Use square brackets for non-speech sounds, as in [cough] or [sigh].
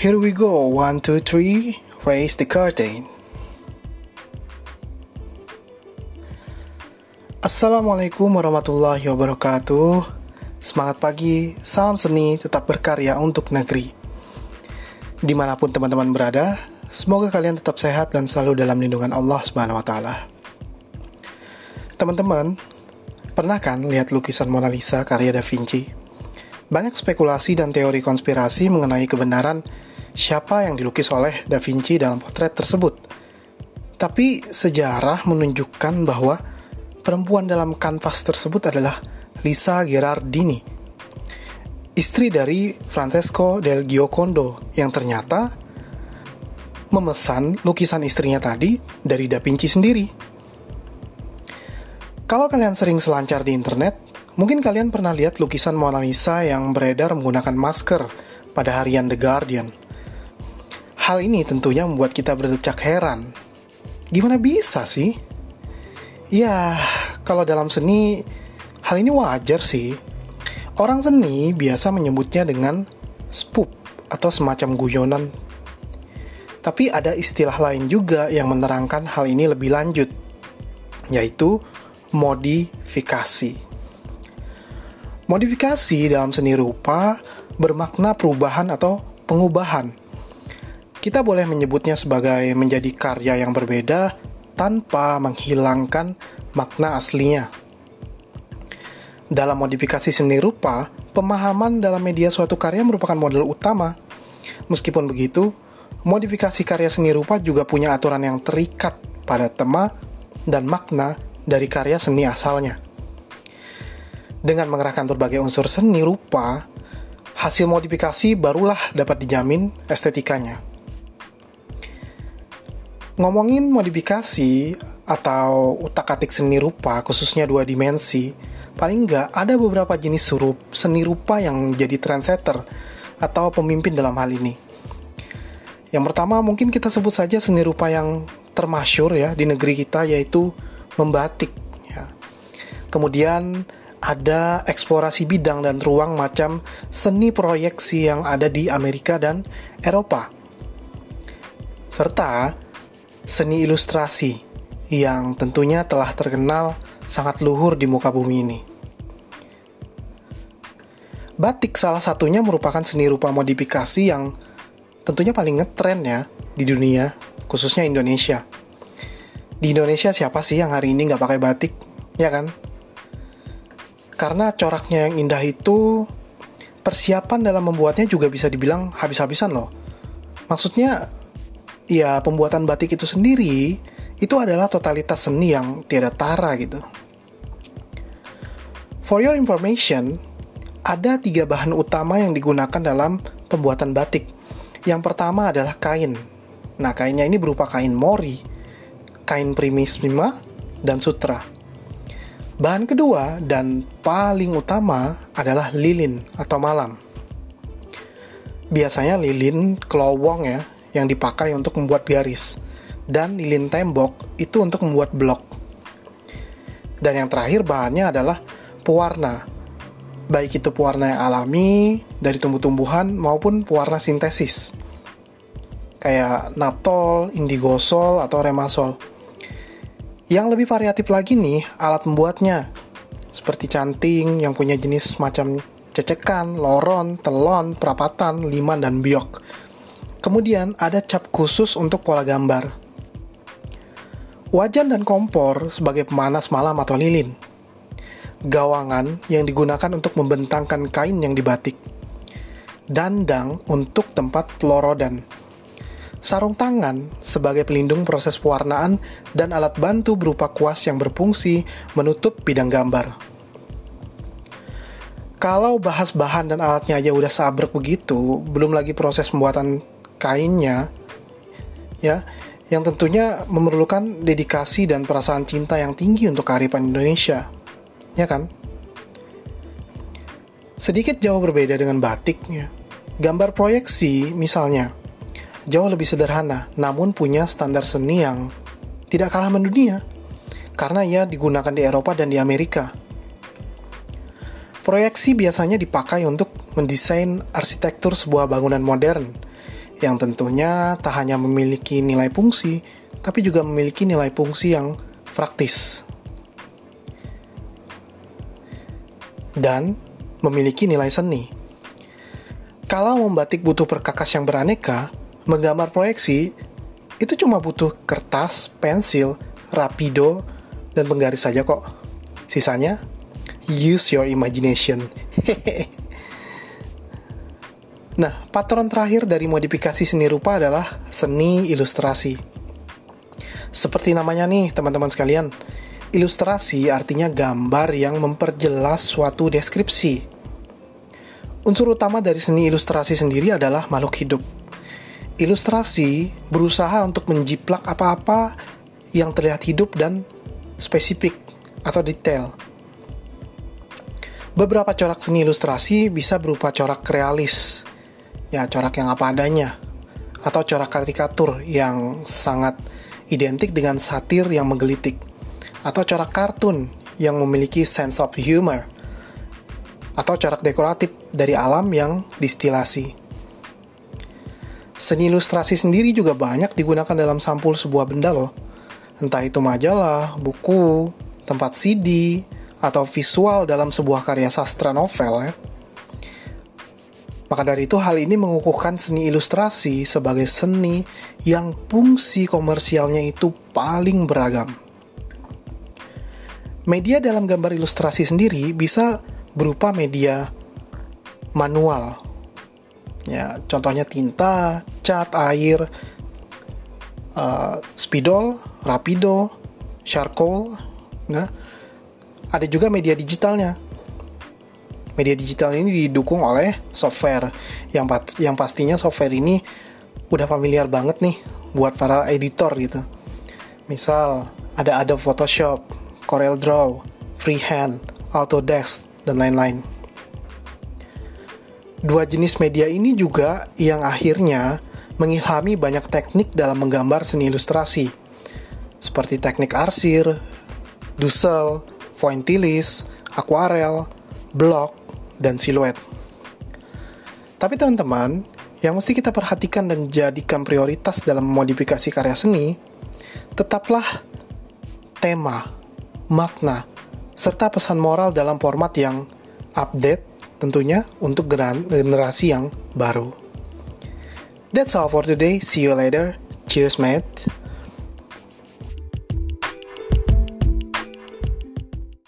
Here we go, one, two, three, raise the curtain. Assalamualaikum warahmatullahi wabarakatuh. Semangat pagi, salam seni, tetap berkarya untuk negeri. Di mana pun teman-teman berada, semoga kalian tetap sehat dan selalu dalam lindungan Allah Subhanahu wa Ta'ala. Teman-teman, pernah kan lihat lukisan Mona Lisa karya Da Vinci? Banyak spekulasi dan teori konspirasi mengenai kebenaran siapa yang dilukis oleh Da Vinci dalam potret tersebut. Tapi sejarah menunjukkan bahwa perempuan dalam kanvas tersebut adalah Lisa Gherardini, istri dari Francesco del Giocondo yang ternyata memesan lukisan istrinya tadi dari Da Vinci sendiri. Kalau kalian sering selancar di internet, mungkin kalian pernah lihat lukisan Mona Lisa yang beredar menggunakan masker pada harian The Guardian. Hal ini tentunya membuat kita berdecak heran. Gimana bisa sih? Ya, kalau dalam seni, hal ini wajar sih. Orang seni biasa menyebutnya dengan spoop atau semacam guyonan. Tapi ada istilah lain juga yang menerangkan hal ini lebih lanjut, yaitu modifikasi. Modifikasi dalam seni rupa bermakna perubahan atau pengubahan kita boleh menyebutnya sebagai menjadi karya yang berbeda tanpa menghilangkan makna aslinya. Dalam modifikasi seni rupa, pemahaman dalam media suatu karya merupakan model utama. Meskipun begitu, modifikasi karya seni rupa juga punya aturan yang terikat pada tema dan makna dari karya seni asalnya. Dengan mengerahkan berbagai unsur seni rupa, hasil modifikasi barulah dapat dijamin estetikanya. Ngomongin modifikasi atau utak-atik seni rupa, khususnya dua dimensi, paling nggak ada beberapa jenis surup seni rupa yang jadi trendsetter atau pemimpin dalam hal ini. Yang pertama mungkin kita sebut saja seni rupa yang termasyur ya di negeri kita yaitu membatik. Ya. Kemudian ada eksplorasi bidang dan ruang macam seni proyeksi yang ada di Amerika dan Eropa. Serta seni ilustrasi yang tentunya telah terkenal sangat luhur di muka bumi ini. Batik salah satunya merupakan seni rupa modifikasi yang tentunya paling ngetren ya di dunia, khususnya Indonesia. Di Indonesia siapa sih yang hari ini nggak pakai batik, ya kan? Karena coraknya yang indah itu, persiapan dalam membuatnya juga bisa dibilang habis-habisan loh. Maksudnya ya pembuatan batik itu sendiri itu adalah totalitas seni yang tiada tara gitu. For your information, ada tiga bahan utama yang digunakan dalam pembuatan batik. Yang pertama adalah kain. Nah, kainnya ini berupa kain mori, kain primis prima, dan sutra. Bahan kedua dan paling utama adalah lilin atau malam. Biasanya lilin kelowong ya, yang dipakai untuk membuat garis, dan lilin tembok itu untuk membuat blok. Dan yang terakhir bahannya adalah pewarna, baik itu pewarna yang alami dari tumbuh-tumbuhan maupun pewarna sintesis, kayak naptol, indigosol, atau remasol. Yang lebih variatif lagi nih alat membuatnya, seperti canting yang punya jenis macam cecekan, loron, telon, perapatan, liman, dan biok Kemudian ada cap khusus untuk pola gambar. Wajan dan kompor sebagai pemanas malam atau lilin. Gawangan yang digunakan untuk membentangkan kain yang dibatik. Dandang untuk tempat lorodan. Sarung tangan sebagai pelindung proses pewarnaan dan alat bantu berupa kuas yang berfungsi menutup bidang gambar. Kalau bahas bahan dan alatnya aja udah sabrek begitu, belum lagi proses pembuatan kainnya ya yang tentunya memerlukan dedikasi dan perasaan cinta yang tinggi untuk kearifan Indonesia ya kan? Sedikit jauh berbeda dengan batik ya gambar proyeksi misalnya jauh lebih sederhana namun punya standar seni yang tidak kalah mendunia karena ia digunakan di Eropa dan di Amerika. Proyeksi biasanya dipakai untuk mendesain arsitektur sebuah bangunan modern yang tentunya tak hanya memiliki nilai fungsi, tapi juga memiliki nilai fungsi yang praktis. Dan memiliki nilai seni. Kalau membatik butuh perkakas yang beraneka, menggambar proyeksi itu cuma butuh kertas, pensil, rapido, dan penggaris saja kok. Sisanya, use your imagination. [laughs] nah, patron terakhir dari modifikasi seni rupa adalah seni ilustrasi. Seperti namanya nih, teman-teman sekalian, ilustrasi artinya gambar yang memperjelas suatu deskripsi. Unsur utama dari seni ilustrasi sendiri adalah makhluk hidup. Ilustrasi berusaha untuk menjiplak apa-apa yang terlihat hidup dan spesifik atau detail. Beberapa corak seni ilustrasi bisa berupa corak realis, ya corak yang apa adanya, atau corak karikatur yang sangat identik dengan satir yang menggelitik, atau corak kartun yang memiliki sense of humor, atau corak dekoratif dari alam yang distilasi. Seni ilustrasi sendiri juga banyak digunakan dalam sampul sebuah benda loh. Entah itu majalah, buku, tempat CD, atau visual dalam sebuah karya sastra novel ya. Maka dari itu hal ini mengukuhkan seni ilustrasi sebagai seni yang fungsi komersialnya itu paling beragam. Media dalam gambar ilustrasi sendiri bisa berupa media manual Ya, contohnya tinta, cat, air, uh, spidol, rapido, charcoal. Nah, ada juga media digitalnya. Media digital ini didukung oleh software yang yang pastinya software ini udah familiar banget nih buat para editor gitu. Misal ada Adobe Photoshop, Corel Draw, Freehand, Autodesk, dan lain-lain. Dua jenis media ini juga yang akhirnya mengilhami banyak teknik dalam menggambar seni ilustrasi, seperti teknik arsir, dusel, pointillis, akuarel, blok, dan siluet. Tapi teman-teman, yang mesti kita perhatikan dan jadikan prioritas dalam memodifikasi karya seni, tetaplah tema, makna, serta pesan moral dalam format yang update tentunya untuk generasi yang baru. That's all for today. See you later. Cheers, mate.